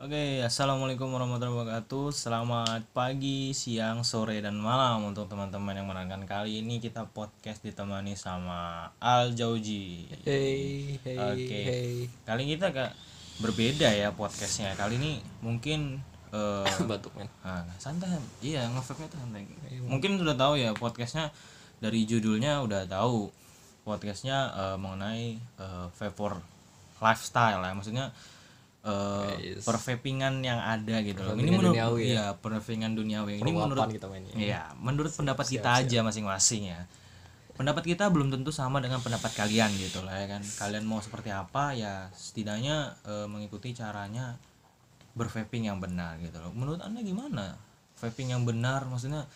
Oke, assalamualaikum warahmatullahi wabarakatuh. Selamat pagi, siang, sore, dan malam untuk teman-teman yang mendengarkan kali ini kita podcast ditemani sama Al Jauji. Hey, hey, Oke. hey. Kali ini kita agak berbeda ya podcastnya. Kali ini mungkin eh Batuk men. ah, santai, iya nge-vape-nya tuh santai. Mungkin sudah tahu ya podcastnya dari judulnya udah tahu podcastnya eh, mengenai eh, vapor lifestyle ya, maksudnya eh Yes. pervapingan yang ada gitu loh. Ini menurut duniawi ya. iya, pervapingan duniawi. Ini menurut kita mainnya. Iya, menurut pendapat kita aja masing-masing ya. Pendapat kita belum tentu sama dengan pendapat kalian gitu lah ya kan. Kalian mau seperti apa ya setidaknya eh, mengikuti caranya bervaping yang benar gitu loh. Menurut Anda gimana? Vaping yang benar maksudnya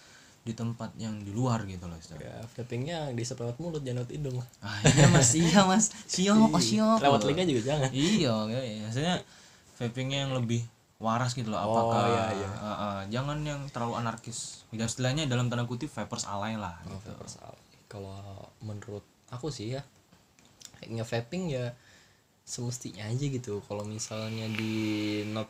di tempat yang di luar gitu loh. istilahnya. Ya, vapingnya di lewat mulut jangan lewat hidung. Ah, iya Mas, iya Mas. Siok, oh, siok. Lewat telinga juga jangan. Iya, iya. maksudnya vapingnya yang lebih waras gitu loh. Apakah iya, iya. Ah, ah. jangan yang terlalu anarkis. Ya istilahnya dalam tanda kutip vapers alay lah. Oh, Gitu. vapor salah. Kalau menurut aku sih ya nge-vaping ya semestinya aja gitu. Kalau misalnya di not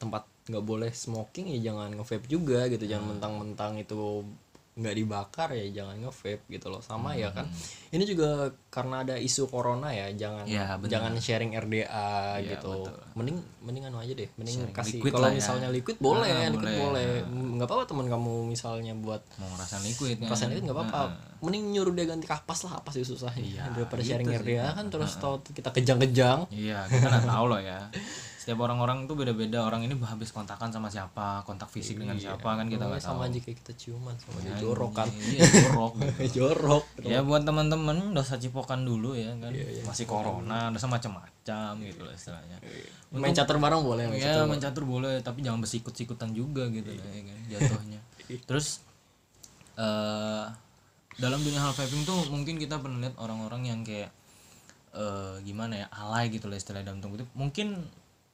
tempat nggak boleh smoking ya jangan nge-vape juga gitu. Hmm. Jangan mentang-mentang itu nggak dibakar ya jangan nge-vape gitu loh. Sama ya kan. Hmm. Ini juga karena ada isu corona ya jangan Ya, jangan sharing RDA Iya, gitu. betul. Mending mending anu aja deh. Mending Sharing kasih liquid kalau ya. misalnya liquid boleh, Ah, liquid boleh. Nggak apa-apa teman kamu misalnya buat Mau ngerasain liquid kan. Pasan itu nggak apa-apa. Ah, ah. Mending nyuruh dia ganti kapas lah, apa sih susahnya Iya, daripada gitu sharing sih. RDA kan terus tahu kita kejang-kejang. Iya, kita nggak tahu loh ya. Setiap orang-orang tuh beda-beda. Orang ini habis kontakan sama siapa, kontak fisik dengan siapa kan kita nggak tahu. sama aja kayak kita ciuman sama dia Anjing, jorok kan. Iya, jorok. gitu. jorok. ya buat teman-teman dosa cipokan dulu ya kan. Iya, Masih corona, dosa macam-macam gitu lah istilahnya. Main catur bareng boleh main ya catur. mencatur boleh tapi jangan bersikut-sikutan juga gitu lah ya kan jatuhnya terus eh dalam dunia hal vaping tuh mungkin kita pernah lihat orang-orang yang kayak eh gimana ya alay gitu lah istilahnya dalam kutip mungkin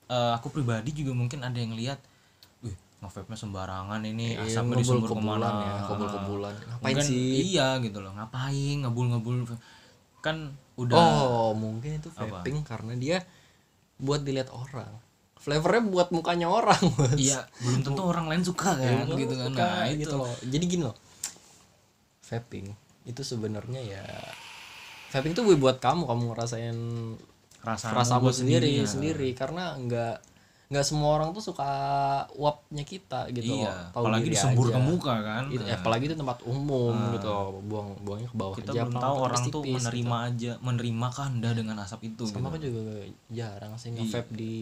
eh, aku pribadi juga mungkin ada yang lihat wih nge-vape-nya sembarangan ini Iya, asapnya disembur ke mana ya, kebul-kebulan. Ngapain Mungkin sih? iya gitu loh ngapain ngebul-ngebul kan udah Oh, mungkin itu vaping karena dia buat dilihat orang. Flavornya buat mukanya orang, iya belum tentu orang lain suka kan gitu kan Suka, nah itu gitu loh. Jadi gini loh. Vaping itu sebenarnya ya vaping itu buat kamu, kamu ngerasain rasa rasamu sendiri ya. sendiri. Karena nggak nggak semua orang tuh suka uapnya kita gitu iya loh. Tahu apalagi disembur aja. ke muka kan. Itu, Nah, apalagi itu tempat umum gitu buang buangnya ke bawah kita aja belum tahu orang tuh tipis-tipis menerima aja menerima kanda dengan asap itu gitu. sama gitu. aku juga jarang sih nge-vape di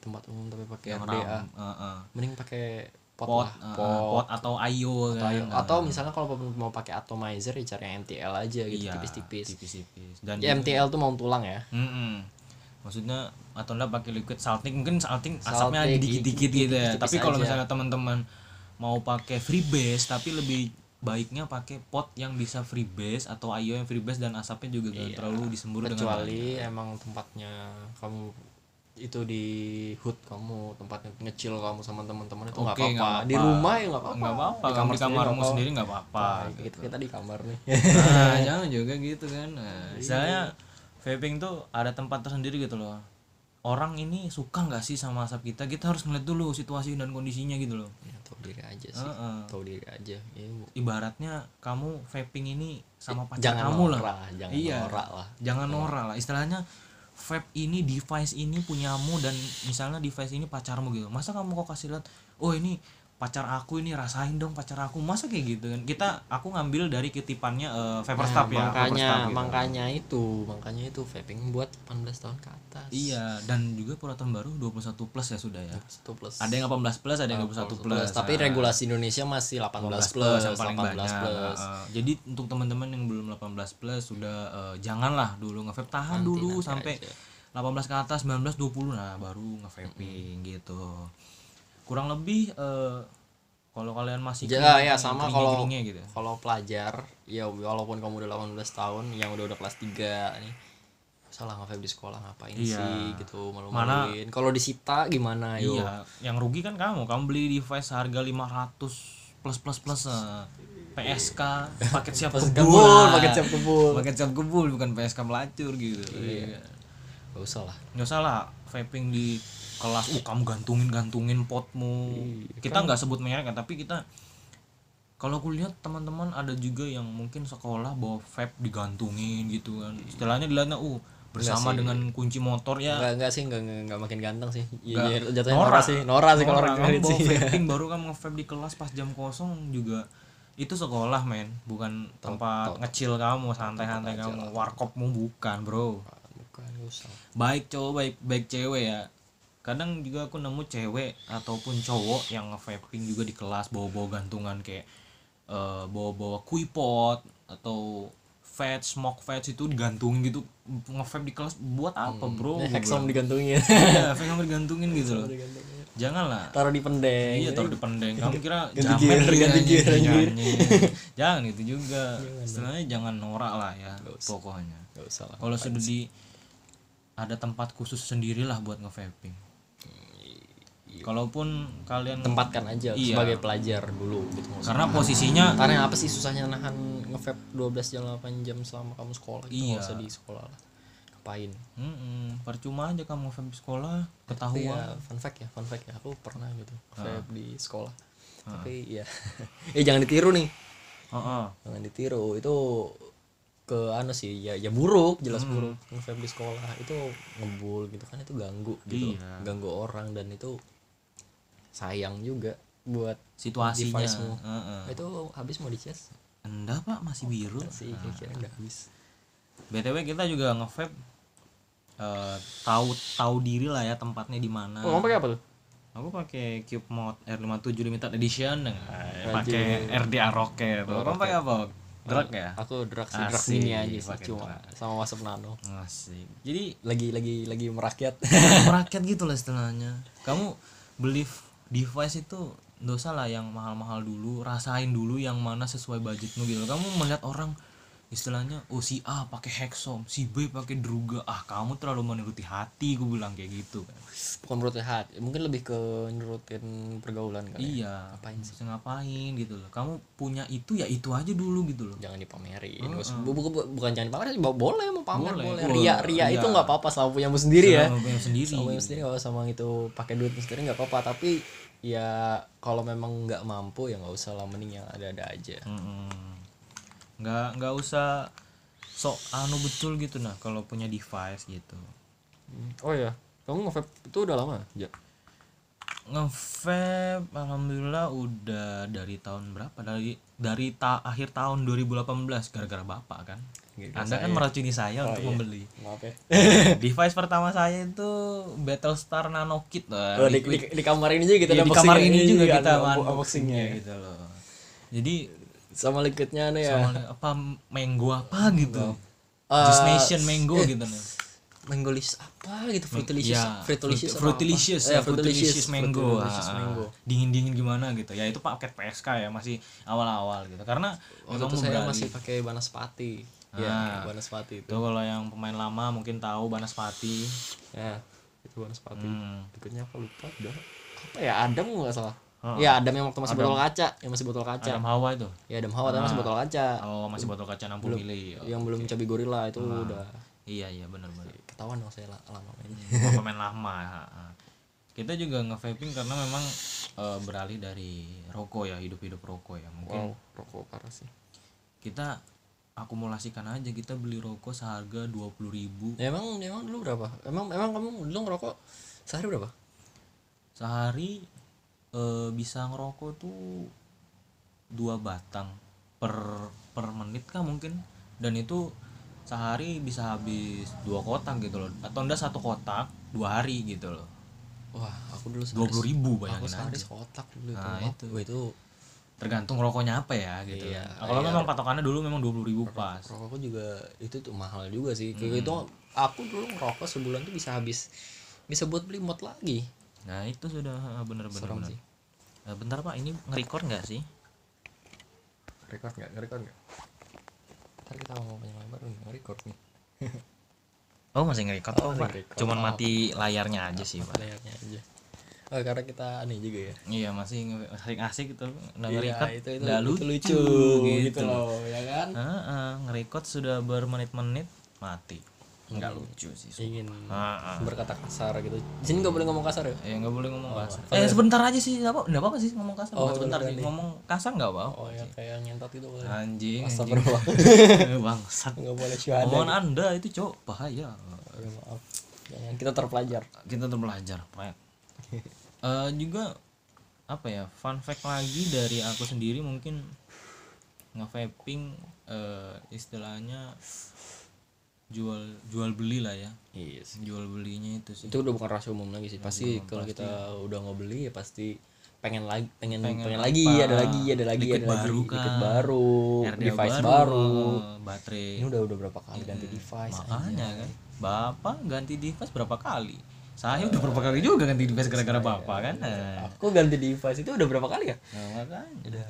tempat umum tapi pakai RDA ram Heeh. mending pakai pot, pot lah. eh, pot, pot atau ayo atau, kan. Atau misalnya kalau mau pakai atomizer ya cari yang MTL aja gitu iya tipis-tipis. tipis-tipis. Dan ya MTL tuh mau tulang ya. Mm-mm. Maksudnya atau enggak pakai liquid salting. Mungkin salting asapnya Salting, dikit-dikit gitu ya. tapi kalau misalnya teman-teman mau pakai freebase tapi lebih baiknya pakai pot yang bisa freebase atau ayo yang freebase dan asapnya juga Iya. gak terlalu disembur dengan kecuali emang tempatnya kamu itu di hood kamu tempatnya ngecil kamu sama teman-teman itu nggak nggak apa-apa. di rumah ya nggak apa-apa. Apa-apa. Di kamar di kamarmu sendiri nggak apa-apa. apa-apa. kita kita di kamar nih. Nah jangan juga gitu kan. Nah, Iya. misalnya vaping tuh ada tempat tersendiri gitu loh. Orang ini suka nggak sih sama asap kita? Kita harus ngeliat dulu situasi dan kondisinya gitu loh. Ya, tahu diri aja sih. Heeh. tahu diri aja. Ya, bu- ibaratnya kamu vaping ini sama pacar jangan kamu lah. norak jangan Iya. norak lah. Jangan norak lah. Istilahnya vape ini device ini punyamu dan misalnya device ini pacarmu gitu. Masa kamu kok kasih lihat oh ini pacar aku ini rasain dong pacar aku masa kayak gitu kan kita aku ngambil dari kutipannya eh, Vapor Nah, Stop ya makanya Stop gitu. makanya itu makanya itu vaping buat 18 tahun ke atas iya dan juga peraturan baru 21 plus ya sudah ya satu plus ada yang 18 plus ada yang 21 plus, tapi Nah, regulasi Indonesia masih 18 18 plus, yang paling 18 banyak. plus. Heeh. jadi untuk teman-teman yang belum 18 plus sudah eh, janganlah dulu nge-vape tahan Nanti- dulu nanti sampai aja. 18 ke atas 19 20 nah baru nge-vaping gitu. Kurang lebih eh, kalau kalian masih Ya, kering- ya sama kalau gitu. kalau pelajar ya walaupun kamu udah 18 tahun yang udah udah kelas 3 nih salah nge di sekolah ngapain Iya. sih gitu malu-maluin kalau disita gimana yo Iya, yang rugi kan kamu. Kamu beli device harga 500 plus plus plus eh, PSK paket siap kebul, paket siap kebul. paket siap kebul bukan PSK pelacur gitu. Iya. gak usah lah nggak usah lah vaping di kelas uh kamu gantungin gantungin potmu. Iya, kita nggak sebut merek kan tapi kita kalau aku lihat teman-teman ada juga yang mungkin sekolah bawa vape digantungin gitu kan. Istilahnya dilihatnya uh bersama dengan kunci motor ya. Enggak enggak sih enggak enggak, enggak makin ganteng sih. Iya iya, jatuhnya Norak. Nora sih. Nora sih kalau orang ngeliat bawa sih. vaping baru kamu nge-vape di kelas pas jam kosong juga. Itu sekolah men. Bukan tempat ngecil kamu santai-santai kamu. Warkopmu bukan bro. Bukan usah. baik cowok baik baik cewek ya kadang juga aku nemu cewek ataupun cowok yang nge-vaping juga di kelas bawa-bawa gantungan kayak eh, bawa-bawa kuipot atau fat smoke fat itu digantungin gitu. Nge-vape di kelas buat apa bro? Ini Gua Hexom digantungin. iya digantungin gitu loh. janganlah Taruh di pendeng. iya taruh di pendeng. Kamu kira Ganti jamet gear, gitu ganti gear, jangan itu juga. Istilahnya jangan norak lah ya pokoknya. Enggak usah lah. kalau sudah di ada tempat khusus sendirilah buat nge-vaping kalaupun kalian Tempatkan aja Iya. sebagai pelajar dulu gitu maksudnya. karena posisinya Karena apa sih susahnya nahan nge-vape 12 jam 8 jam selama kamu sekolah gitu Iya. nggak usah di sekolah lah. Ngapain? mm-mm, percuma aja kamu vape di sekolah Tapi ketahuan ya fun fact ya, fun fact ya. Aku pernah gitu Ah. vape di sekolah. Tapi ya eh jangan ditiru nih. Heeh. Jangan ditiru. Itu ke anu sih ya ya buruk jelas Hmm. buruk nge-vape di sekolah itu ngebul gitu kan itu ganggu gitu Iya. ganggu orang dan itu sayang juga buat situasinya. Device-mu. Heeh. itu habis mau dicas enggak pak. Masih biru. sih. Kira-kira udah habis. Btw kita juga nge-vape eh, tahu tahu diri lah ya tempatnya di mana. Oh, pakai apa tuh? Aku pakai Cube Mod R57 limited edition dengan pakai RDA Rocket kamu pakai apa? Drag ya? Aku drag sih drag mini aja sih pakai cuma drag. sama wasap nano. Asik. Jadi lagi lagi lagi merakyat. Merakyat gitu lah istilahnya. Kamu beli device itu dosa lah yang mahal-mahal dulu rasain dulu yang mana sesuai budgetmu gitu. Kamu melihat orang istilahnya oh si A pakai Hexom si B pakai Druga. Ah kamu terlalu menuruti hati gue bilang kayak gitu kan. Bukan menurut hati mungkin lebih ke nurutin pergaulan kan ya. iya Ngapain sih? Ngapain gitu loh. Kamu punya itu ya itu aja dulu gitu loh. Jangan dipamerin. Bu- bu- bukan jangan dipamerin bo- boleh mau pamer Boleh, boleh, boleh. ria ria Iya. itu nggak apa-apa sama punya sendiri ya. Sama punya sendiri. Sama punya sendiri kalau sama itu pakai duit sendiri nggak apa-apa. Tapi ya kalau memang nggak mampu ya nggak usah lah mending yang ada-ada aja. Mm-mm. Nggak nggak usah sok anu betul gitu nah kalau punya device gitu. Oh ya kamu nge itu udah lama ya ngevape alhamdulillah udah dari tahun berapa? Dari dari ta akhir tahun 2018 gara-gara bapak kan. Gara-gara anda kan meracuni saya untuk membeli. Maaf ya. Device pertama saya itu Battlestar Nano Kit Wah, Oh, di, di, di kamar ini juga kita Iya, ada di kamar ini juga iya, kita unboxingnya. gitu loh. Jadi sama liquidnya nih ya. Sama apa mango apa gitu? Eh, Just Nation mango gitu nih Mangolis apa gitu? Fruitilicious Ya, Fruitilicious Fruitilicious apa? ya, Eh, Fruitilicious mango. Fruitilicious Ah, mango. Dingin-dingin gimana gitu. Ya itu paket PSK ya, masih awal-awal gitu. Karena waktu itu saya beralih. masih pakai Banaspati. Ya Ah. Banaspati itu. Itu kalau yang pemain lama mungkin tahu Banaspati. ya itu Banaspati. Hmm. apa? Lupa udah apa ya? Adam nggak salah Oh. ya Adam yang waktu masih botol kaca yang masih botol kaca Adam Hawa itu. ya Adam Hawa tapi masih botol kaca Oh, masih botol kaca 60 mili. Oh, yang belum cabai gorila itu Ah. udah Iya, iya benar-benar. ketahuan dong saya la- lama mainnya Oh, pemain lama. Kita juga nge-vaping karena memang eh, beralih dari rokok ya, hidup-hidup rokok ya. Mungkin wow rokok parah sih kita akumulasikan aja kita beli rokok seharga 20.000 ribu ya, emang emang dulu berapa emang emang kamu dulu ngerokok sehari berapa sehari eh, bisa ngerokok tuh dua batang per per menit kah mungkin. Dan itu sehari bisa habis dua kotak gitu loh. Atau enggak satu kotak dua hari gitu loh. Wah aku dulu dua puluh ribu aku bayangin sehari aja. sekotak dulu Nah, itu. Itu. Wah, itu tergantung rokoknya apa ya gitu. Iya, Nah, kalau iya. memang patokannya dulu memang dua puluh ribu pas. rokokku juga itu tuh mahal juga sih. Hmm. kayak gitu aku dulu ngerokok sebulan tuh bisa habis bisa buat beli mod lagi nah itu sudah bener-bener serem bener. sih. Eh, bentar pak ini nge-record nggak sih? Record nggak? Record nggak? Ntar kita ngomong panjang lebar nggak record nih. Oh masih nge-record? Oh, oh, pak cuman Oh. mati layarnya aja sih pak. Layarnya aja. Oh karena kita aneh juga ya. Iya masih nge- asik-asik gitu Nah Iya, itu itu, itu lucu, lucu gitu, gitu loh ya kan? Heeh, nge-record sudah bermenit-menit mati nggak lucu sih ingin Ah, ah. berkata kasar gitu. Di sini nggak boleh ngomong kasar ya? Ya nggak boleh ngomong kasar. eh sebentar aja sih nggak apa nggak apa sih ngomong kasar. Oh, sebentar sih ngomong kasar nggak apa oh ya kayak nyentot gitu boleh. Anjing anjing. Astagfirullah. bangsat. Nggak boleh syuhada omongan anda itu cok bahaya. Ya, maaf. Jangan kita terpelajar. Kita tuh belajar Pak. Eh, juga apa ya fun fact lagi dari aku sendiri mungkin nge-vaping eh, istilahnya jual jual beli lah ya. Yes jual belinya itu sih. Itu udah bukan rahasia umum lagi sih. Pasti kalau kita udah nggak beli ya pasti pengen lagi pengen pengen, lagi apa? ada lagi ada lagi ada lagi. baru Liquid kah? baru RDA device baru, eh, baterai. Ini udah udah berapa kali ganti device? makanya kan. Bapak ganti device berapa kali? Saya udah berapa kali juga ganti device gara-gara bapak kan? nah, aku ganti device itu udah berapa kali ya? Nah, makanya. Udah.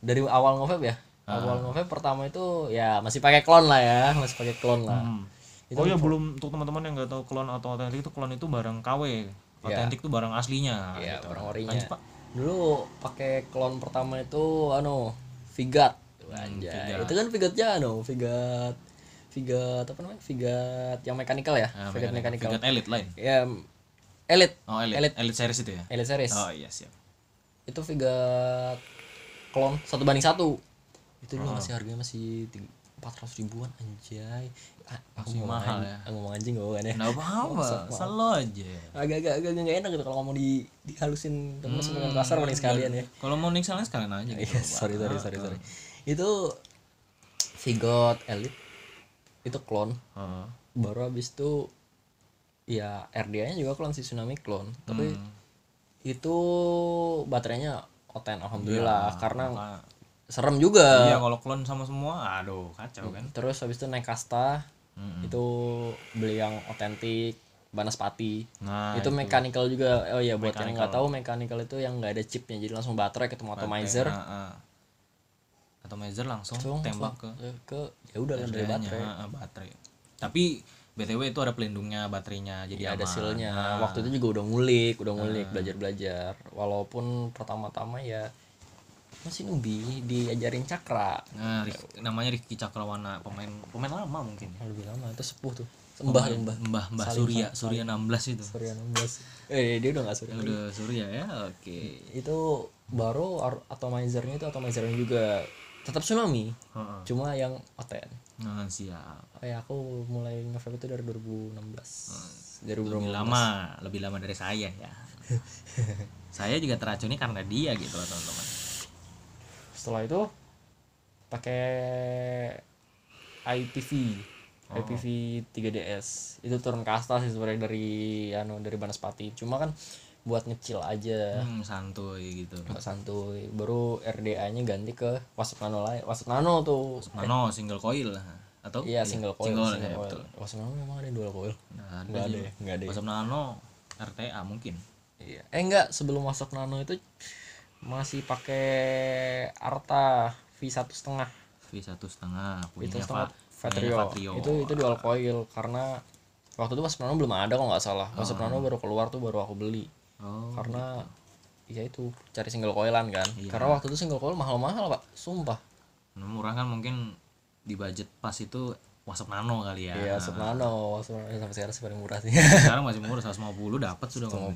Dari awal ngevape ya awal ngevape pertama itu ya masih pakai clone lah ya masih pakai clone lah. Oh ya belum untuk teman-teman yang nggak tahu klon atau otentik itu klon itu barang KW otentik itu barang aslinya ya gitu. orang orinya. Lanjut, Pak. dulu pakai clone pertama itu anu Vigat. Anjay. Itu kan Vigatnya anu Vigat Vigat apa namanya? Vigat yang mekanikal ya? Nah, Vigat mekanik- mekanikal Vigat elite lain ya Elite. Oh elite. Elite. elite, series itu ya? Elite series. Oh iya siap. Itu Vigat clone satu banding satu itu juga masih harganya masih empat ratus ribuan anjay. Ah, aku Masih mahal ya. aku ngomong anjing gak kan ya. Nggak apa-apa selalu aja. Agak-agak agak nggak enak gitu kalau ngomong di dihalusin terus dengan kasar mending sekalian ya. Kalau mau nik sekalian sekalian aja gitu. Iya, sorry sorry sorry sorry. Itu Vigot Elite. Itu clone. Heeh. Baru habis itu ya RDA-nya juga clone si Tsunami clone. Tapi Hmm. itu baterainya oten alhamdulillah. Karena Maka- serem juga. iya kalau klon sama semua aduh kacau kan Terus habis itu naik kasta Mm-mm. itu beli yang otentik Banaspati. nah itu mechanical juga. Oh iya buat yang nggak tahu mechanical itu yang nggak ada chipnya jadi langsung baterai ketemu atomizer. Heeh. atomizer langsung Langsung tembak ke ke, ke ya udah lah dari baterai. heeh, baterai tapi btw itu ada pelindungnya baterainya jadi ya ada sealnya Nah, waktu itu juga udah ngulik udah ngulik belajar belajar walaupun pertama-tama ya masih nubi diajarin cakra. Nah, Rik- namanya Rifki Cakrawana pemain pemain lama mungkin. Ya. lebih lama itu sepuh tuh. Mbah ya mbah Mbah Mbah Surya Surya 16 itu. Surya 16 eh dia udah gak Surya lagi. udah Surya ya oke. Itu baru ar- atomizernya itu atomizernya juga tetap tsunami. Heeh. cuma yang oten. Nah siap. Oh ya aku mulai nge itu dari 2016 dari lebih lama lebih lama dari saya ya. Saya juga teracuni karena dia gitu loh teman-teman setelah itu pakai IPV IPV 3DS itu turun kasta sih sebenarnya dari anu dari Banaspati. Cuma kan buat ngecil aja. Hmm, santuy gitu. Nggak santuy. Baru RDA nya ganti ke Wasp Nano lain Wasp Nano tuh. Nano single coil lah. Atau? Iya single coil single, single ya, coil. betul. Wasp Nano memang ada dual coil. Nah, nggak ada ya? Nggak ada ya. WhatsApp Nano RTA mungkin. Iya. Eh enggak, sebelum masuk Nano itu masih pakai Arta V satu setengah. V satu setengah Itu punya Vatrio. Vatrio. Itu itu dual coil karena waktu itu pas Nano belum ada kok nggak salah. Pas Oh. Nano baru keluar tuh baru aku beli. oh Karena ya itu cari single coilan kan. Iya. Karena waktu itu single coil mahal-mahal, Pak. Sumpah. nah, murah kan mungkin di budget pas itu WhatsApp Nano kali ya Iya, Wasp Nano, Nano sampai sekarang sih paling murah sih. sekarang masih murah 150 dapat sudah ngomong.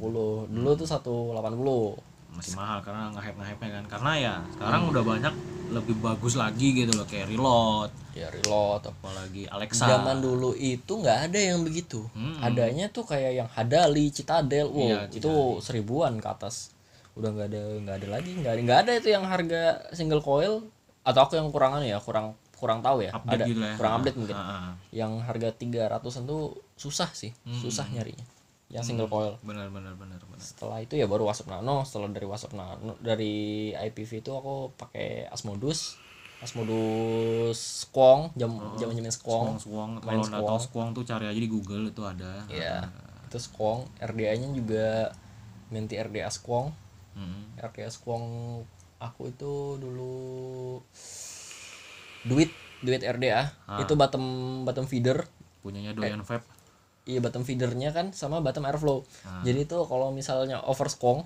50. Dulu tuh 180. Masih mahal karena nge hype hype kan karena ya sekarang udah banyak lebih bagus lagi gitu loh kayak reload Ya reload apalagi Alexa Zaman dulu itu nggak ada yang begitu. Hmm. Adanya tuh kayak yang Hadali, Citadel, wow, Iya, itu seribuan ke atas. Udah nggak ada nggak ada lagi, nggak ada nggak ada itu yang harga single coil atau aku yang kurangan ya, kurang kurang tahu ya. update ada gitu ya kurang update mungkin. Ah, ah. Yang harga 300-an tuh susah sih, Hmm. susah nyarinya. Yang single coil. benar benar benar benar Setelah itu ya baru Wasp Nano, setelah dari Wasp Nano dari IPV itu aku pakai Asmodus. Asmodus Squong, jam jam jamin Squong. Squong Squong kalau nggak tahu Squong tuh cari aja di Google itu ada Iya. Itu Squong, RDA-nya juga Menti RDA Squong. Mm-mm. RDA Squong aku itu dulu duit duit RDA itu bottom bottom feeder punyanya doyan vape iya bottom feedernya kan sama bottom airflow. Jadi itu kalau misalnya over Squong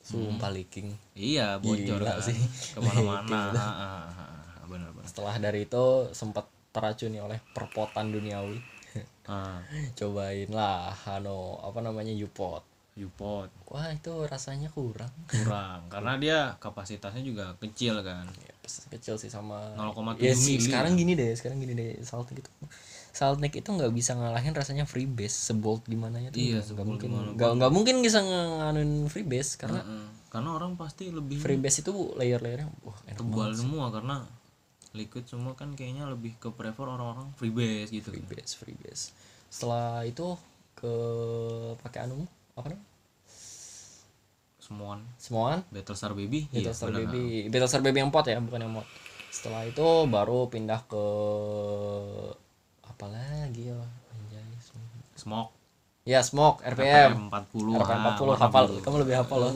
sumpah leaking. Iya bocor Gila kan. sih. ke mana-mana. Ah, ah, ah, ah. setelah dari itu sempat teracuni oleh perpotan duniawi. Ah. Cobain lah ano apa namanya Upot Upot wah itu rasanya kurang. Kurang karena dia kapasitasnya juga kecil kan. Ya, kecil sih sama 0,7 ya mili sekarang gini deh sekarang gini deh saltnik itu saltnik itu nggak bisa ngalahin rasanya freebase sebolt gimana ya tuh? Iya, nggak mungkin. nggak nggak mungkin bisa nganuin freebase karena Heeh. karena orang pasti lebih freebase itu layer-layernya wah enak tebal semua karena liquid semua kan kayaknya lebih ke prefer orang-orang freebase gitu kan. freebase freebase. Setelah itu ke pakai anu apa namanya? Semuan semuaan Battlestar Baby? Iya, Battlestar bener. Baby. Battlestar Baby yang pot ya bukan yang mod. Setelah itu baru pindah ke apa lagi ya anjay smoke. Ya smoke RPM 40 RPM ah, 40 warna hafal. Biru. kamu lebih hafal. Loh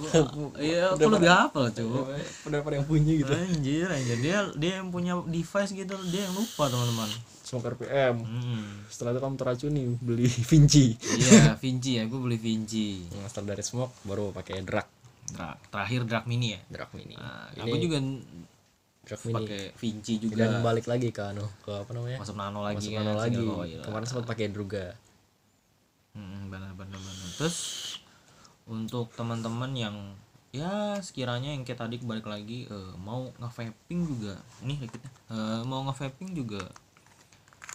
iya aku lebih hafal cuy. Udah pada yang punya gitu. Anjir anjir. Dia dia yang punya device gitu dia yang lupa teman-teman. Smoke RPM hmm. setelah itu kamu teracuni beli Vinci. Iya Vinci ya gue beli Vinci. Nah, setelah dari smoke baru pakai drag Drak, terakhir drag mini ya? Drag mini. Nah, ini aku juga drag mini. pakai Vinci juga. Dan balik lagi ke anu ke apa namanya? Masuk nano lagi masuk kan nano lagi. single coil. kemarin sempat pakai druga. Mm, benar benar benar. Terus untuk teman-teman yang ya sekiranya yang kayak tadi balik lagi eh, mau nge-vaping juga. Nih liquidnya Eh, mau nge-vaping juga.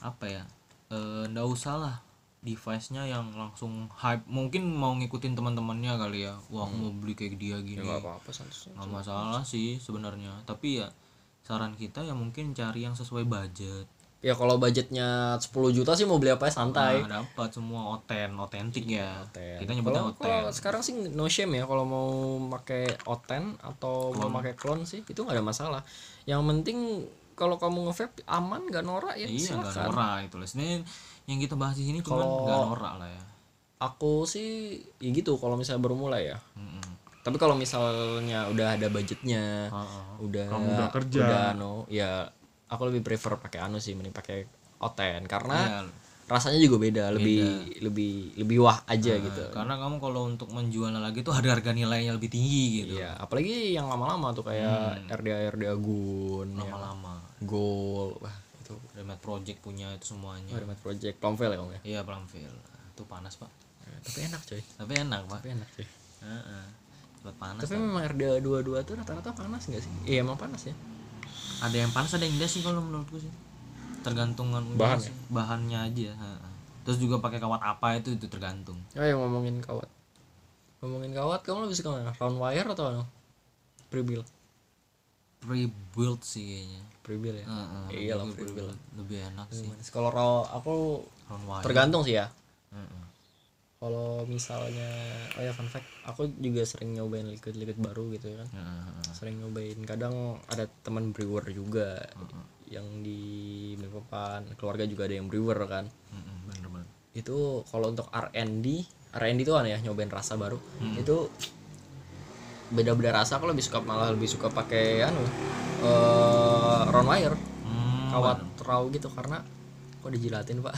Apa ya? Eh, ndak usah lah device-nya yang langsung hype. Mungkin mau ngikutin teman-temannya kali ya. Wah aku mau beli kayak dia gini. nggak apa-apa santai nggak masalah sih sebenarnya. Tapi ya saran kita ya mungkin cari yang sesuai budget. Ya kalau budgetnya 10 juta sih mau beli apa ya? Santai. Nah, dapat semua oten otentik ya. Oten. kita nyebutnya Kalau- oten. kalau sekarang sih no shame ya kalau mau pakai oten atau mau pakai clone sih itu nggak ada masalah. Yang penting kalau kamu nge-vape aman nggak norak ya iya nggak silakan. norak itu lah sebenarnya yang kita bahas di sini Kalau- nggak norak lah ya. aku sih ya gitu kalau misalnya baru mulai ya. Mm-mm. Tapi kalau misalnya udah ada budgetnya Heeh. udah Kamu udah kerja. udah anu ya aku lebih prefer pakai anu sih mending pakai oten karena Iya. rasanya juga beda, lebih lebih lebih wah aja gitu karena kamu kalau untuk menjual lagi tuh harga harga nilainya lebih tinggi gitu Iya, apalagi yang lama-lama tuh kayak Hmm. RDA RDA Gun, ya, lama-lama Gold, wah itu Remat Project punya itu semuanya Remote Project, Plumville ya om ya. iya Plumville itu panas pak Tapi enak coy, tapi enak pak tapi enak coy. Heeh. Cepet panas Tapi memang RDA 22 tuh rata-rata panas nggak sih? Iya emang panas ya. ada yang panas ada yang enggak sih kalau menurutku sih tergantungan Bahan sih. bahannya aja terus juga pakai kawat apa itu itu tergantung Oh yang ngomongin kawat, ngomongin kawat kamu lebih suka mana? Round wire atau ano? Pre-build, pre-build sih kayaknya pre-build ya. Heeh, Iya lah, pre-build. lebih enak sih Kalau aku round wire tergantung sih ya. Heeh. Kalau misalnya, oh ya fun fact, aku juga sering nyobain liquid-liquid baru gitu kan. Heeh, heeh. sering nyobain kadang ada teman brewer juga yang di Balikpapan keluarga juga ada yang brewer kan. Heeh, bener-bener itu kalau untuk R&D R&D itu kan ya nyobain rasa baru. Itu beda-beda rasa aku lebih suka malah lebih suka pakai anu eh round wire. Hmm, kawat raw gitu karena kok dijilatin pak?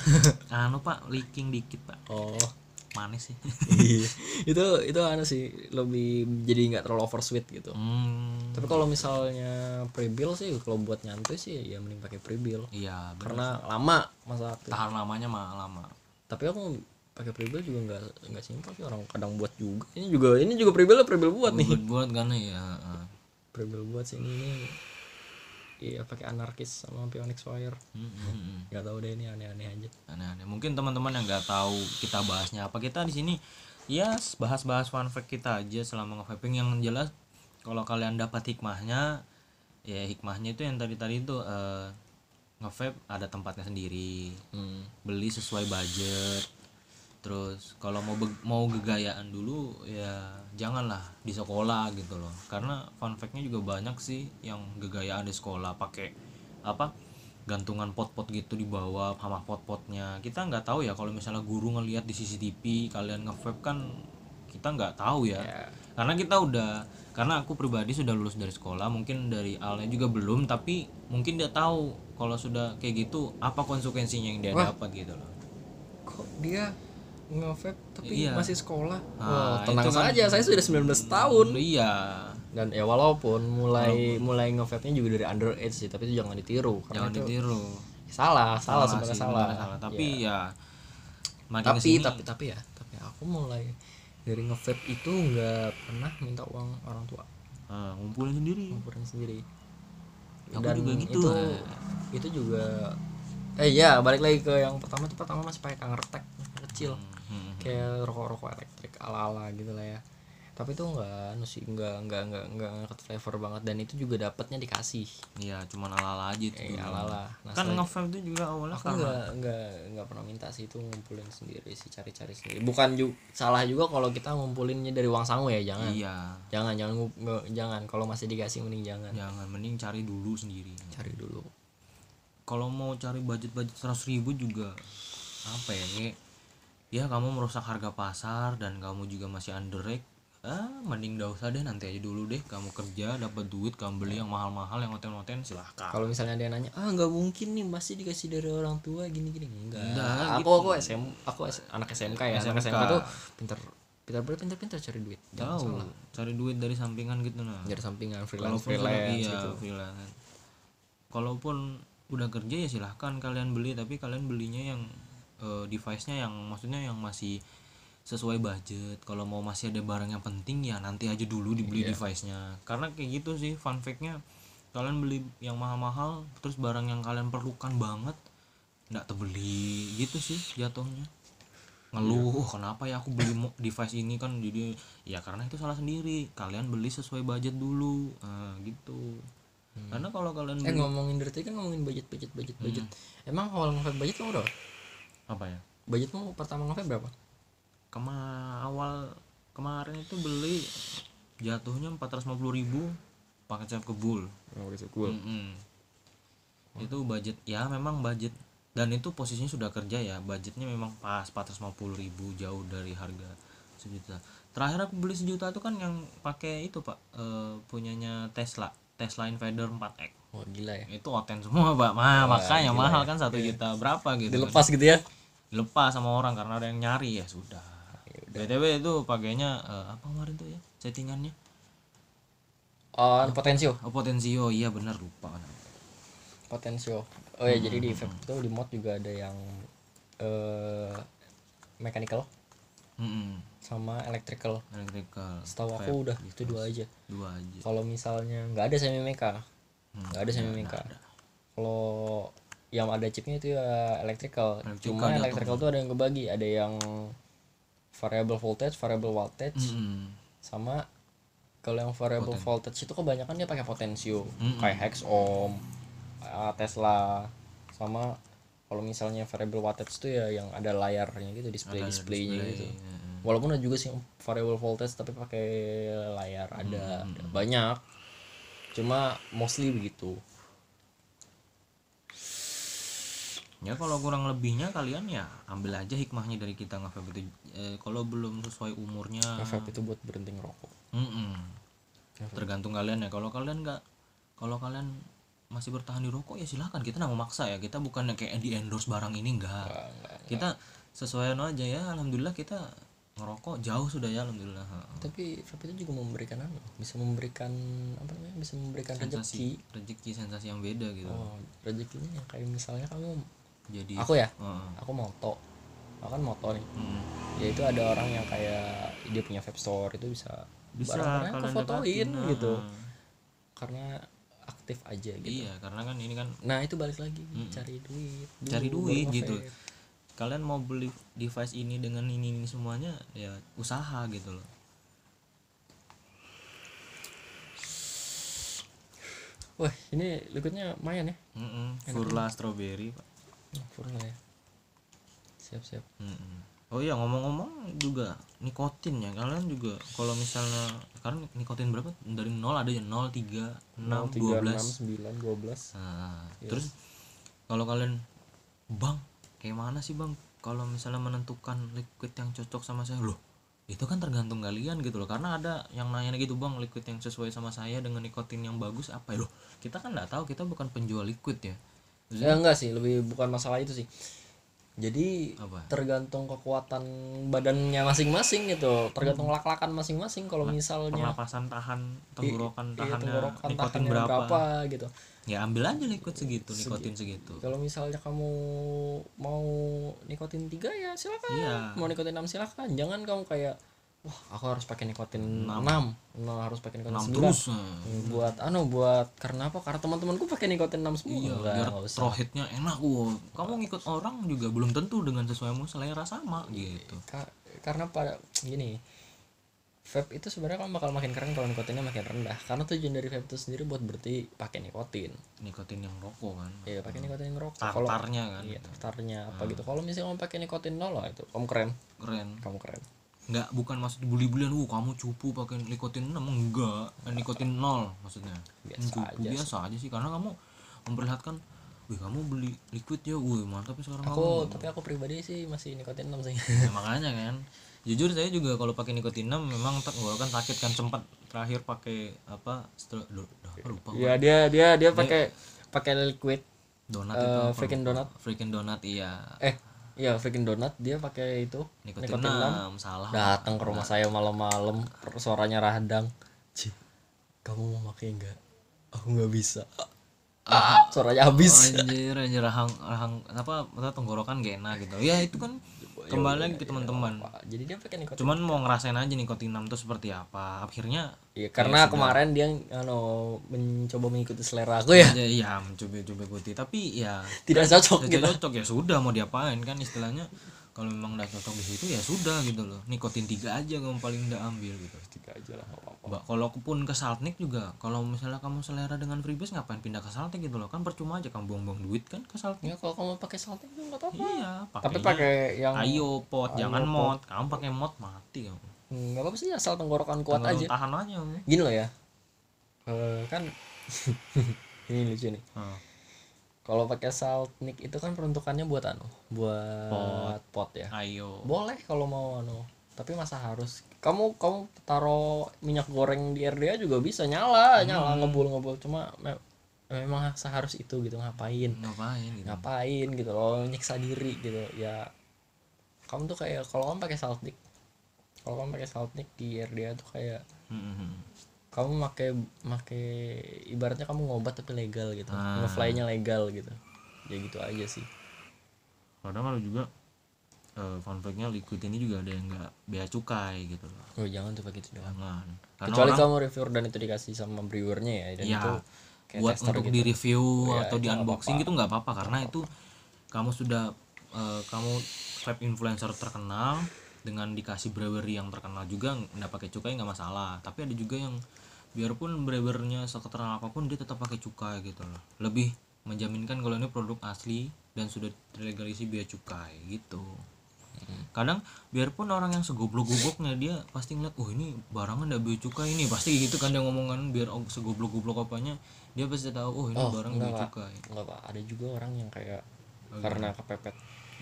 Anu pak leaking dikit pak. Oh manis sih. Iya. itu itu anu sih lebih jadi nggak terlalu over sweet gitu. Hmm, tapi kalau misalnya pre-bill sih kalau buat nyantai sih ya mending pakai pre-bill. Iya bener. karena lama masa waktu tahan lamanya mah lama. Tapi aku pakai pre-bill juga nggak nggak simpel sih orang kadang buat juga. Ini juga ini juga pre-bill pre-bill buat nih. buat buat kan ya heeh. pre-bill buat sih ini ini iya pakai anarkis sama Pionix Wire. Hmm, hmm, hmm. nggak tahu deh ini aneh-aneh aja. Aneh-aneh. Mungkin teman-teman yang nggak tahu kita bahasnya apa kita di sini ya bahas-bahas fun fact kita aja selama nge-vaping. Yang jelas kalau kalian dapat hikmahnya ya hikmahnya itu yang tadi tadi itu eh, nge-vape ada tempatnya sendiri. Hmm. beli sesuai budget terus kalau mau mau gegayaan dulu ya janganlah di sekolah gitu loh karena fun fact-nya juga banyak sih yang gegayaan di sekolah pakai apa gantungan pot-pot gitu di bawah sama pot-potnya kita nggak tahu ya kalau misalnya guru ngelihat di CCTV kalian nge-vape kan kita nggak tahu ya Ya. karena kita udah karena aku pribadi sudah lulus dari sekolah mungkin dari alnya juga belum tapi mungkin dia tahu kalau sudah kayak gitu apa konsekuensinya yang dia Wah. dapat gitu loh kok dia nge-vape tapi Iya. masih sekolah. Nah, Wah, tenang itu kan- saja saya sudah 19 tahun. Iya. Dan ya walaupun mulai mulai nge-vape-nya juga dari underage sih tapi itu jangan ditiru karena jangan itu ditiru. Salah salah, sebenarnya sih, salah, sebenarnya salah. tapi ya makin tapi ke sini tapi tapi ya tapi aku mulai dari nge-vape itu nggak pernah minta uang orang tua. Ah, ngumpulin sendiri. Ngumpulin sendiri. Aku juga gitu. itu itu juga eh ya balik lagi ke yang pertama itu pertama masih pakai kangertek kecil. Hmm, kayak rokok-rokok elektrik ala-ala gitu lah ya. Tapi itu enggak anu sih enggak enggak enggak enggak ngangkat flavor banget. Dan itu juga dapatnya dikasih. Iya cuman ala-ala aja itu eh, dulu. ala-ala. Nah, kan nge-vape itu juga awalnya aku enggak enggak enggak pernah minta sih itu ngumpulin sendiri sih cari-cari sendiri. Bukan juga salah juga kalau kita ngumpulinnya dari uang sangu ya jangan. Iya. Jangan jangan nge- jangan. Kalau masih dikasih mending jangan. Jangan mending cari dulu sendiri. Cari dulu. Kalau mau cari budget-budget seratus ribu juga apa ya kayak ya kamu merusak harga pasar dan kamu juga masih underrate ah mending gak usah deh nanti aja dulu deh. Kamu kerja dapat duit kamu beli yang mahal-mahal yang hotel-hotel silahkan. Kalau misalnya ada yang nanya ah nggak mungkin nih pasti dikasih dari orang tua gini gini enggak, Enggak, aku aku SM aku S- anak SMK ya anak SMK. SMK tuh pinter pinter pinter pinter cari duit. Tahu cari duit dari sampingan gitu nah. Dari sampingan freelance Kalaupun freelance iya, gitu. freelance. Kalaupun udah kerja ya silahkan kalian beli tapi kalian belinya yang eh, device-nya yang maksudnya yang masih sesuai budget. Kalau mau masih ada barang yang penting ya nanti aja dulu dibeli Iya. device-nya. Karena kayak gitu sih fun fact-nya kalian beli yang mahal-mahal terus barang yang kalian perlukan banget nggak terbeli gitu sih jatuhnya. Ngeluh kenapa ya aku beli device ini kan? Jadi ya karena itu salah sendiri. Kalian beli sesuai budget dulu. Nah, gitu. Karena kalau kalian eh beli ngomongin dari tadi kan ngomongin budget budget budget budget. Emang awal ngevape budget kamu berapa apa ya? Budgetmu pertama ngevape berapa? Kema awal kemarin itu beli jatuhnya 450.000 ribu pakai cap kebul. Oh Mm-mm. itu budget ya memang budget. Dan itu posisinya sudah kerja ya budgetnya memang pas 450.000 ribu jauh dari harga sejuta. Terakhir aku beli sejuta itu kan yang pakai itu pak eh, punyanya Tesla Tesla Invader 4X oh gila ya. Itu oten semua pak. Ma, Wah, makanya gila mahal ya. kan satu juta berapa gitu kan. dilepas gitu ya dilepas sama orang karena ada yang nyari ya sudah. Btw itu pakainya eh, apa kemarin tuh ya settingannya? Oh potensio? Oh, potensio iya benar lupa potensio. Oh ya jadi di vape itu di mod juga ada yang eh mechanical Mm-mm. sama electrical. Electrical setahu aku udah itu dua aja. Dua aja. Kalau misalnya nggak ada semi mecha Hmm, nggak ada semi mecha kalau yang ada chipnya itu ya electrical, Electrical cuma electrical tuh ada yang kebagi. Ada yang variable voltage variable wattage Mm-mm. sama kalau yang variable voltage itu kebanyakan dia pakai potensio. Mm-mm. kayak hex ohm Tesla. Sama kalau misalnya variable wattage itu ya yang ada layarnya gitu display Ada displaynya display, gitu. mm-mm. walaupun ada juga sih variable voltage tapi pakai layar. Ada, ada banyak. Cuma mostly begitu ya kalau kurang lebihnya kalian ya ambil aja hikmahnya dari kita nge itu. Eh, kalau belum sesuai umurnya. Vape itu buat berhenti ngerokok. Mm-mm. tergantung kalian ya. Kalau kalian nggak kalau kalian masih bertahan di rokok ya silahkan. Kita nggak memaksa ya. Kita bukan kayak di endorse barang ini enggak Nggak, nggak. kita sesuai aja ya. Alhamdulillah kita ngerokok jauh sudah ya alhamdulillah. Ha. tapi vape itu juga memberikan anu bisa memberikan apa namanya? Bisa memberikan rezeki rezeki sensasi yang beda gitu. Oh rezekinya yang kayak misalnya kamu jadi aku ya? Heeh. aku moto. Aku kan moto nih. Mm-mm. ya itu ada orang yang kayak dia punya vape store itu bisa bisa barang-barangnya aku fotoin gitu. ha. karena aktif aja gitu. Iya karena kan ini kan nah itu balik lagi. Cari duit. Dulu cari duit gitu. kalian mau beli device ini dengan ini ini semuanya ya usaha gitu loh. Wah ini liquidnya lumayan ya? Mm-mm. Furla strawberry pak Furla ya. Siap siap. Oh iya ngomong-ngomong juga nikotin ya. Kalian juga kalau misalnya sekarang nikotin berapa? Dari 0 ada ya 0 3 6 tiga enam 12 sembilan dua belas. Nah, terus kalau kalian bang kayak mana sih bang? Kalau misalnya menentukan liquid yang cocok sama saya loh itu kan tergantung kalian gitu loh. Karena ada yang nanya gitu bang liquid yang sesuai sama saya dengan nikotin yang bagus apa ya? Loh kita kan nggak taw kita bukan penjual liquid ya ya enggak sih lebih bukan masalah itu sih. Jadi Apa? tergantung kekuatan badannya masing-masing gitu. Tergantung lak-lakan masing-masing kalau misalnya pernapasan tahan tenggorokan iya, tahannya tenggorokan nikotin berapa. berapa gitu. Ya ambil aja liquid segitu nikotin segitu. kalau misalnya kamu mau nikotin tiga ya silakan. Iya. mau nikotin 6 silakan. Jangan kamu kayak wah aku harus pakai nikotin 6 nah, harus pakai nikotin 9 enam terus nah. buat anu buat karena apa? Karena teman-temanku pakai nikotin 6 semua. Iya, Enggak, biar trohitnya enak wow. Kamu ngikut orang juga belum tentu dengan sesuaimu selera sama gitu. Ka- karena pada gini vape itu sebenarnya kamu bakal makin keren kalau nikotinnya makin rendah. Karena tujuan dari vape itu sendiri buat berarti pakai nikotin. Nikotin yang rokok kan. iya pakai nikotin ngerokok kalau Tartarnya kan. iya tartarnya apa gitu. Kalau misalnya kamu pakai nikotin nol lah itu kamu keren. Keren. kamu keren Enggak bukan maksud bully-bulian, "Uh, kamu cupu pakai nikotin 6." Enggak. Eh, Nikotin 0 maksudnya. Biasa cupu aja biasa aja sih karena kamu memperlihatkan Wih kamu beli liquid ya, wih mantap ya sekarang aku kamu. tapi aku pribadi sih masih nikotin 6 sih Ya, makanya kan jujur saya juga kalau pakai nikotin 6 memang tak kan sakit kan sempat terakhir pakai apa setelah lupa. Iya dia dia dia pakai pakai liquid donat eh, itu apa? freaking donut freaking donat iya eh iya freaking donut dia pakai itu nikotin, nikotin 6 salah. Datang ke rumah saya malam-malam suaranya radang. Ci, kamu mau pakai enggak? Aku nggak bisa. Ah, suaranya habis. Anjir anjir rahang rahang apa apa tenggorokan gak enak gitu. Ya itu kan kembali lagi ke teman-teman. Jadi dia pakai nikotin. Cuman mau ngerasain aja nikotin 6 tuh seperti apa. Akhirnya Iya, karena kemarin dia anu mencoba mengikuti selera aku ya. Ya iya mencoba-coba ikuti. Tapi ya tidak cocok gitu. tidak cocok. Ya sudah mau diapain kan istilahnya kalau memang udah cocok di situ ya sudah gitu loh. Nikotin tiga aja kamu paling udah ambil gitu. Tiga aja lah apa-apa. Mbak, kalau pun ke Saltnik juga kalau misalnya kamu selera dengan freebase ngapain pindah ke Saltnik gitu loh? Kan percuma aja kamu buang-buang duit kan ke Saltnik. Ya kalau kamu pakai salting itu nggak apa-apa. Iya tapi pakainya pakai yang ayo pot jangan mod kamu pakai mod mati kamu. Nggak apa-apa sih asal tenggorokan kuat Tenggorok aja. tahan aja kamu. Gini loh ya. Eh, kan ini lucu nih. Heeh. Kalau pakai saltnik itu kan peruntukannya buat anu buat pot, ya? Ayo. Boleh kalau mau anu tapi masa harus? Kamu kamu taruh minyak goreng di RDA juga bisa nyala nyala ngebul ngebul cuma me- memang seharus itu gitu ngapain? Ngapain gitu? Ngapain gitu loh nyiksa diri gitu. Ya kamu tuh kayak kalau kamu pakai saltnik kalau kamu pakai saltnik di RDA tuh kayak Mm-mm. Kamu make make ibaratnya kamu ngobat tapi legal gitu. Ah. ngefly-nya legal gitu. Ya gitu aja sih. Kadang kalau juga eh fun fact-nya liquid ini juga ada yang nggak bea cukai gitu loh. Oh jangan tuh pakai itu doang. Jangan. Karena kecuali orang kamu reviewer dan itu dikasih sama brewernya ya dan ya itu buat untuk gitu. di review Ya, atau di unboxing gitu nggak apa-apa karena itu kamu sudah eh, kamu vape influencer terkenal dengan dikasih brewery yang terkenal juga nggak pakai cukai nggak masalah. Tapi ada juga yang biarpun brewernya seketeral apa pun dia tetap pakai cukai gitu loh. Lebih menjaminkan kalau ini produk asli dan sudah terlegalisasi bea cukai gitu. Kadang biarpun orang yang segoblok-gobloknya dia pasti ngeliat oh ini barangnya ndak bea cukai ini. Pasti gitu kan dia ngomongan biar segoblok-goblok apanya dia pasti tahu oh ini Oh, barang enggak, Pak. cukai. Nggak pak. Ada juga orang yang kayak Oh, karena kepepet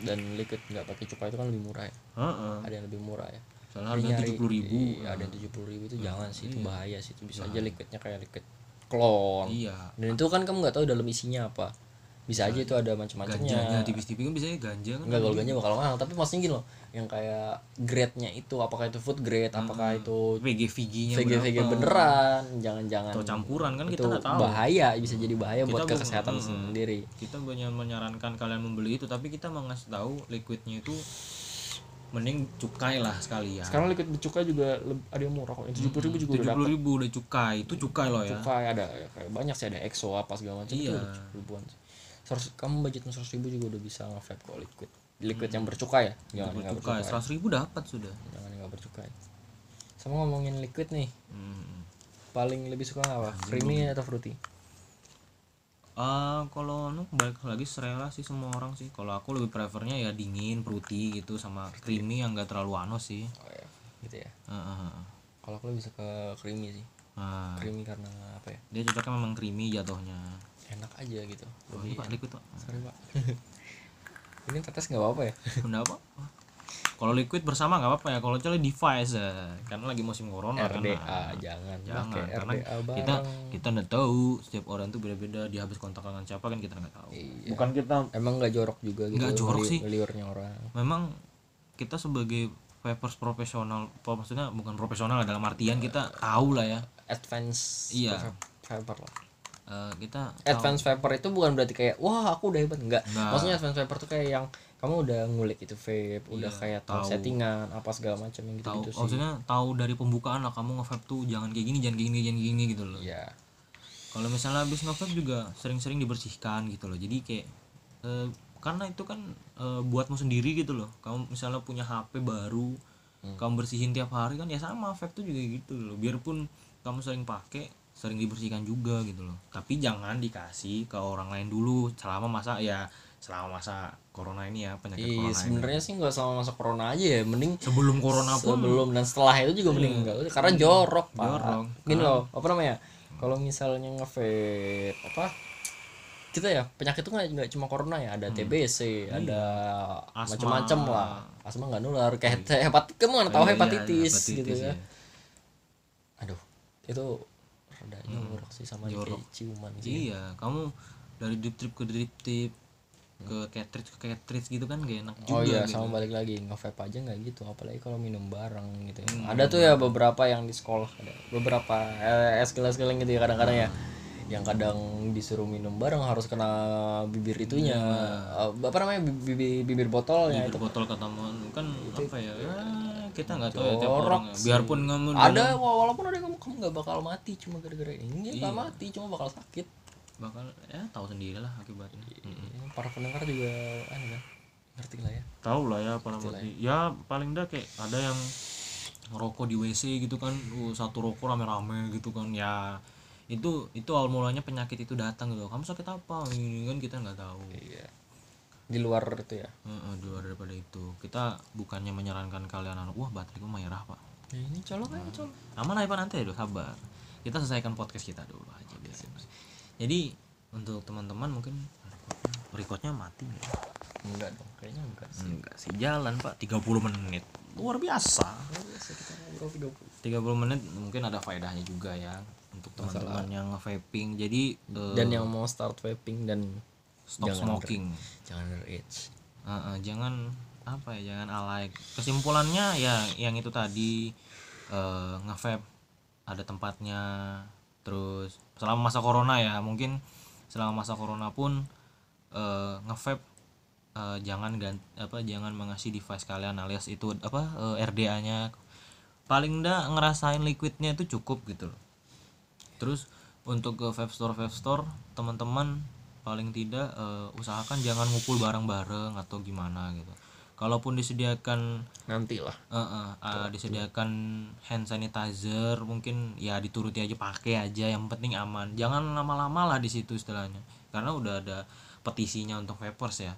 dan liquid nggak pakai cukai itu kan lebih murah ya. Heeh. ada yang lebih murah ya Soalnya harga tujuh puluh ribu. iya, ada yang tujuh puluh ribu itu jangan sih itu iya. bahaya sih itu bisa aja liquidnya kayak liquid klon Iya. dan itu kan kamu nggak tahu dalam isinya apa bisa aja itu ada macam-macamnya Ganjanya tipis-tipis kan biasanya ganja kan. Enggak kalau ganja bakal mahal tapi maksudnya gini loh yang kayak grade-nya itu apakah itu food grade apakah itu VG VG-nya VG VG berapa? beneran jangan-jangan Atau campuran kan kita nggak tahu. bahaya bisa jadi bahaya Kita buat ke kesehatan Mm-mm. sendiri Kita banyak menyarankan kalian membeli itu tapi kita mau ngasih tahu liquidnya itu mending cukai lah sekalian. sekarang liquid bercukai juga ada yang murah kok. Tujuh puluh ribu juga udah tujuh puluh ribu udah cukai. Itu cukai loh ya. cukai ada ya, kayak banyak sih ada exo apa segala macam itu Iya. 70 ribuan sih. Seratus- kamu budgetnya seratus ribu juga udah bisa nge-vape kok liquid. Liquid yang bercukai ya? Jangan yang nggak Cukai bercukai. Seratus ribu dapat sudah. jangan yang nggak bercukai. Sama ngomongin liquid nih. Hmm. paling lebih suka apa? Creamy atau fruity Ah, kalau nu balik lagi selera sih semua orang sih. Kalau aku lebih prefernya ya dingin, fruity gitu sama creamy yang gak terlalu ano sih. oh ya gitu ya Heeh. kalau aku lebih suka creamy sih Nah, creamy karena apa ya dia cocoknya memang creamy jatuhnya. enak aja gitu Oh, lebih ini Pak liquid Pak. sorry pak ini tetes nggak apa-apa ya Benda apa? kalau liquid bersama nggak apa-apa ya kalau kecuali device ya. karena lagi musim corona kan RDA nah, jangan, jangan pakai karena RDA kita kita nggak tahu setiap orang tuh beda-beda dia habis kontak dengan siapa kan kita nggak tahu Iya. bukan kita emang nggak jorok juga gitu Nggak jorok sih. ngeliurnya orang memang kita sebagai vapers profesional apa maksudnya bukan profesional dalam artian kita tahu lah ya advance Iya. vap- vapor lah Eh, kita advance vapor itu bukan berarti kayak wah aku udah hebat enggak Nggak. maksudnya advance vapor tuh kayak yang kamu udah ngulik itu vape udah Iya, kayak tahu settingan apa segala macam yang gitu tahu gitu sih. maksudnya tahu dari pembukaan lah kamu nge-vape tuh jangan kayak gini jangan kayak gini jangan kayak gini gitu loh. Ya kalau misalnya habis nge-vape juga sering-sering dibersihkan gitu loh. Jadi kayak eh, karena itu kan eh, buatmu sendiri gitu loh. Kamu misalnya punya HP baru kamu bersihin tiap hari kan ya sama vape tuh juga gitu loh. Biarpun kamu sering pakai sering dibersihkan juga gitu loh. Tapi jangan dikasih ke orang lain dulu. Selama masa ya selama masa corona ini ya penyakit Iya corona ini. sebenarnya sih nggak sama masa corona aja ya mending sebelum corona pun. sebelum dan setelah itu juga mending enggak karena jorok pak. Jorok. gini loh apa namanya kalau misalnya ngevape apa kita ya penyakit itu nggak cuma corona ya ada TBC ada Asma. macam-macam lah. Asma nggak nular kayak hepatit kamu nggak tahu Iya, iya, hepatitis, hepatitis, gitu ya. ya. aduh itu rada jorok sih sama jorok. kayak ciuman sih. Iya kamu dari drip trip ke drip tip ke cartridge ke cartridge gitu kan gak enak juga Oh iya, gitu. sama balik lagi nge-vape aja nggak gitu, apalagi kalau minum bareng gitu. ya. Hmm, ada tuh ya beberapa yang di sekolah ada beberapa eh, eskil-eskil gitu ya kadang-kadang ya, yang kadang disuruh minum bareng harus kena bibir itunya, Eh, apa namanya bibir bibir botolnya Bibir itu. botol ketamuan kan apa ya, ya kita nggak tahu ya tiap orang ya. biarpun kamu Ada wa- walaupun ada kamu kamu nggak bakal mati cuma gara-gara ini nggak mati cuma bakal sakit. Bakal ya tahu sendiri lah akibatnya. Ini Para pendengar juga aneh kan, ngerti lah ya. tahu lah ya apa namanya ya. paling dah kayak ada yang ngerokok di WC gitu kan uh, satu rokok rame-rame gitu kan ya itu itu awal mulanya penyakit itu datang gitu. Kamu sakit apa? Ini kan kita nggak tahu. Iya. Di luar itu ya. Heeh, di luar daripada itu. Kita bukannya menyarankan kalian anu, wah bateraiku merah pak. Ya, ini colok aja colok. aman lah ya Pak, nanti ya sabar. Kita selesaikan podcast kita dulu aja biasa jadi untuk teman-teman mungkin recordnya mati ya? Enggak dong, kayaknya enggak sih. enggak sih jalan pak. 30 menit. Luar biasa. Biasa kita ngobrol 30. 30 menit mungkin ada faedahnya juga ya untuk teman-teman yang vaping jadi eh, dan yang mau start vaping dan stop jangan smoking. jangan underage Heeh, jangan apa ya jangan alay. Kesimpulannya ya yang itu tadi eh, nge-vape ada tempatnya terus selama masa corona ya mungkin selama masa corona pun eh, nge-vape eh, jangan gan- apa jangan mengasih device kalian alias itu apa eh, RDA-nya paling enggak ngerasain liquidnya itu cukup gitu loh. Terus untuk ke vape store vape store teman-teman paling tidak eh, usahakan jangan ngumpul bareng-bareng atau gimana gitu kalaupun disediakan nanti lah eh, eh, ah, disediakan hand sanitizer mungkin ya dituruti aja pakai aja yang penting aman. Jangan lama-lama lah di situ istilahnya karena udah ada petisinya untuk vapers ya.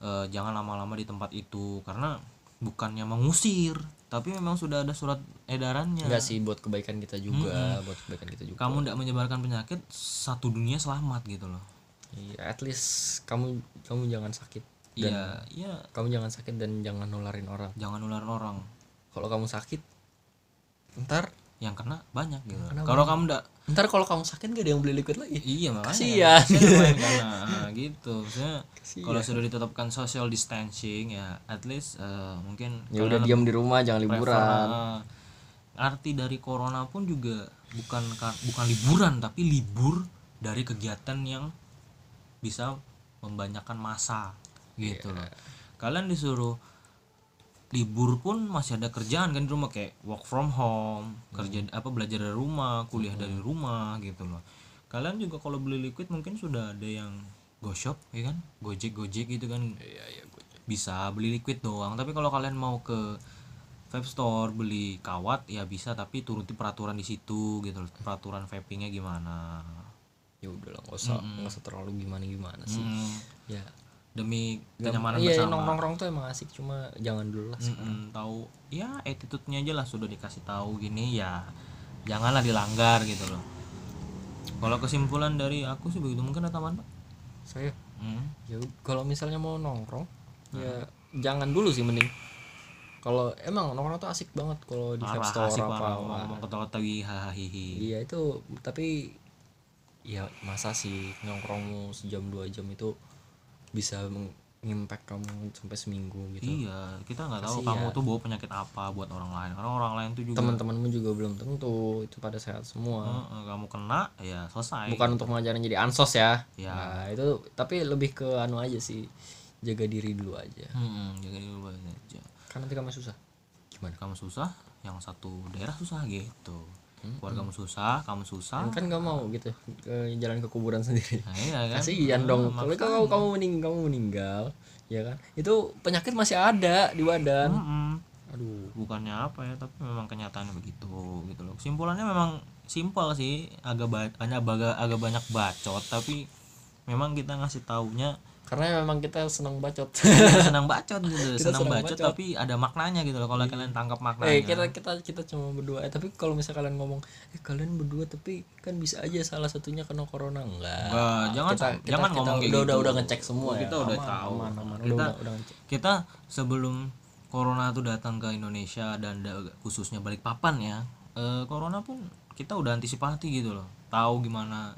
Eh, jangan lama-lama di tempat itu karena bukannya mengusir tapi memang sudah ada surat edarannya. Enggak sih buat kebaikan kita juga buat kebaikan kita juga. Kamu tidak menyebarkan penyakit satu dunia selamat gitu loh. Iya at least kamu kamu jangan sakit iya iya. kamu jangan sakit dan jangan nularin orang. Jangan nularin orang. Kalau kamu sakit ntar yang kena banyak gitu. Kalau kamu ndak ntar kalau kamu sakit gak ada yang beli liquid lagi. Iya makanya. Karena nah, gitu. Kasian. kalau sudah ditetapkan social distancing ya at least eh, mungkin ya udah diam di rumah jangan prefer, liburan. eh, arti dari corona pun juga bukan ka- bukan liburan tapi libur dari kegiatan yang bisa membanyakan masa gitu loh. Kalian disuruh libur pun masih ada kerjaan kan di rumah kayak work from home kerja apa belajar dari rumah kuliah dari rumah gitu loh. Kalian juga kalau beli liquid mungkin sudah ada yang go shop ya kan? Gojek gojek gitu kan. Iya iya bisa beli liquid doang. Tapi kalau kalian mau ke vape store beli kawat ya bisa tapi turuti peraturan di situ gitu loh. Peraturan vapingnya gimana? Ya udah lah nggak usah nggak usah terlalu gimana gimana sih. Hmm, ya demi kenyamanan iya bersama. nongkrong nongkrong tuh emang asik cuma jangan dulu lah Mm-mm, tahu. Ya attitude-nya aja lah sudah dikasih tahu gini ya janganlah dilanggar gitu loh. Kalau kesimpulan dari aku sih begitu. Mungkin ada tambahan pak? Saya? Hmm. ya kalau misalnya mau nongkrong ya jangan dulu sih mending. Kalau emang nongkrong tuh asik banget kalau di parah store asik apa ngomong hahaha iya itu tapi ya masa sih nongkrong sejam dua jam itu bisa ngimpact kamu sampai seminggu gitu. Iya kita nggak tahu kamu tuh bawa penyakit apa buat orang lain. Karena orang lain tuh juga teman-temanmu juga belum tentu itu pada sehat semua. Kamu kena ya selesai. Bukan untuk mengajarin jadi ansos ya. Ya. nah itu tapi lebih ke anu aja sih jaga diri dulu aja. Hmm, jaga diri dulu aja. Kan nanti kamu susah. Gimana? Kamu susah yang satu daerah susah gitu Hmm, keluargamu susah kamu susah. Kan nggak mau gitu ke jalan ke kuburan sendiri. Nah, iya kan? Kasihan dong. Kalau kamu kamu meninggal kamu meninggal ya kan? Itu penyakit masih ada di badan. Mm-mm. aduh. Bukannya apa ya tapi memang kenyataannya begitu gitu loh. Kesimpulannya memang simpel sih agak ba- hanya agak agak banyak bacot tapi memang kita ngasih taunya karena memang kita senang bacot senang bacot gitu Kita senang senang bacot, bacot. tapi ada maknanya gitu loh kalau kalian tangkap maknanya eh kita kita kita cuma berdua eh tapi kalau misalnya kalian ngomong eh kalian berdua tapi kan bisa aja salah satunya kena corona enggak Enggak, jangan kita, kita, jangan kita ngomong udah, gitu. udah udah ngecek semua Kita ya. udah Aman, tahu. aman, aman. Udah, Kita- udah, udah ngecek kita sebelum corona tuh datang ke Indonesia dan da- khususnya Balikpapan ya eh, corona pun kita udah antisipasi gitu loh tahu gimana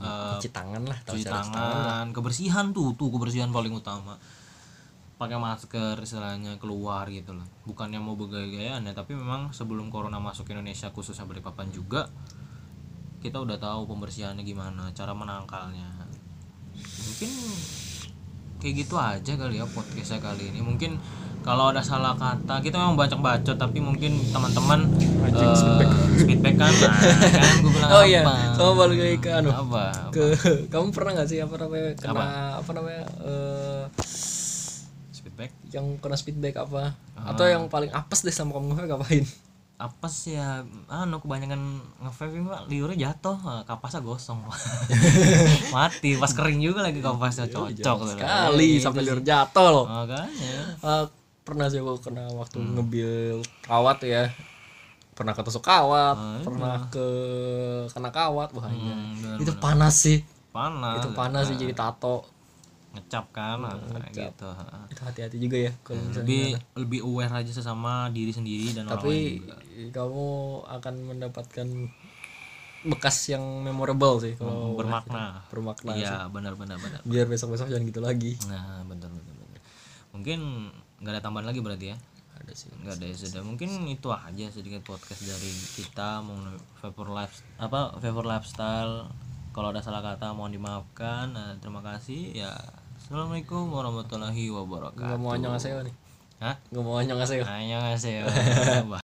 eh, cuci tangan lah cuci cara tangan kebersihan tuh tuh kebersihan paling utama. Pakai masker istilahnya keluar gitu loh bukannya mau bergaya-gayaan ya tapi memang sebelum corona masuk ke Indonesia khususnya Balikpapan juga kita udah tahu pembersihannya gimana cara menangkalnya. Mungkin kayak gitu aja kali ya podcastnya kali ini. Mungkin kalau ada salah kata kita memang banyak bacot tapi mungkin teman-teman eh, speedback. speedback kan nah, kan gue bilang Oh iya, apa sama balik lagi ke anu. apa ke kamu pernah nggak sih apa namanya kena apa, namanya eh feedback yang kena speedback apa Ah. atau yang paling apes deh sama kamu ngapain apa sih ya anu kebanyakan ngevaping pak liurnya jatuh eh, kapasnya gosong mati pas kering juga lagi kapasnya cocok tuh. sekali Gitu sampai sih. liur jatuh loh makanya Eh, pernah sih aku kena waktu Hmm. ngebil kawat ya. Pernah ketusuk kawat Ah, pernah ke kena kawat wah iya. Hmm, benar, itu panas sih. Panas. Itu panas sih jadi tato. Ngecap kan nah, ngecap. gitu ha. itu hati-hati juga ya kalau misalnya lebih lebih aware aja sesama diri sendiri dan orang lain tapi juga. kamu akan mendapatkan bekas yang memorable sih kalau bermakna. bermakna iya benar benar benar biar besok-besok jangan gitu lagi. Nah benar benar. Mungkin nggak ada tambahan lagi berarti ya? Ada sih. Nggak ada ya sudah. Mungkin itu aja sedikit podcast dari kita mengenai vapor life apa vapor lifestyle. Kalau ada salah kata mohon dimaafkan. Nah, terima kasih. Ya assalamualaikum warahmatullahi wabarakatuh. Nggak mau nyongaseo nih. Hah? nggak mau nyongaseo Annyeonghaseyo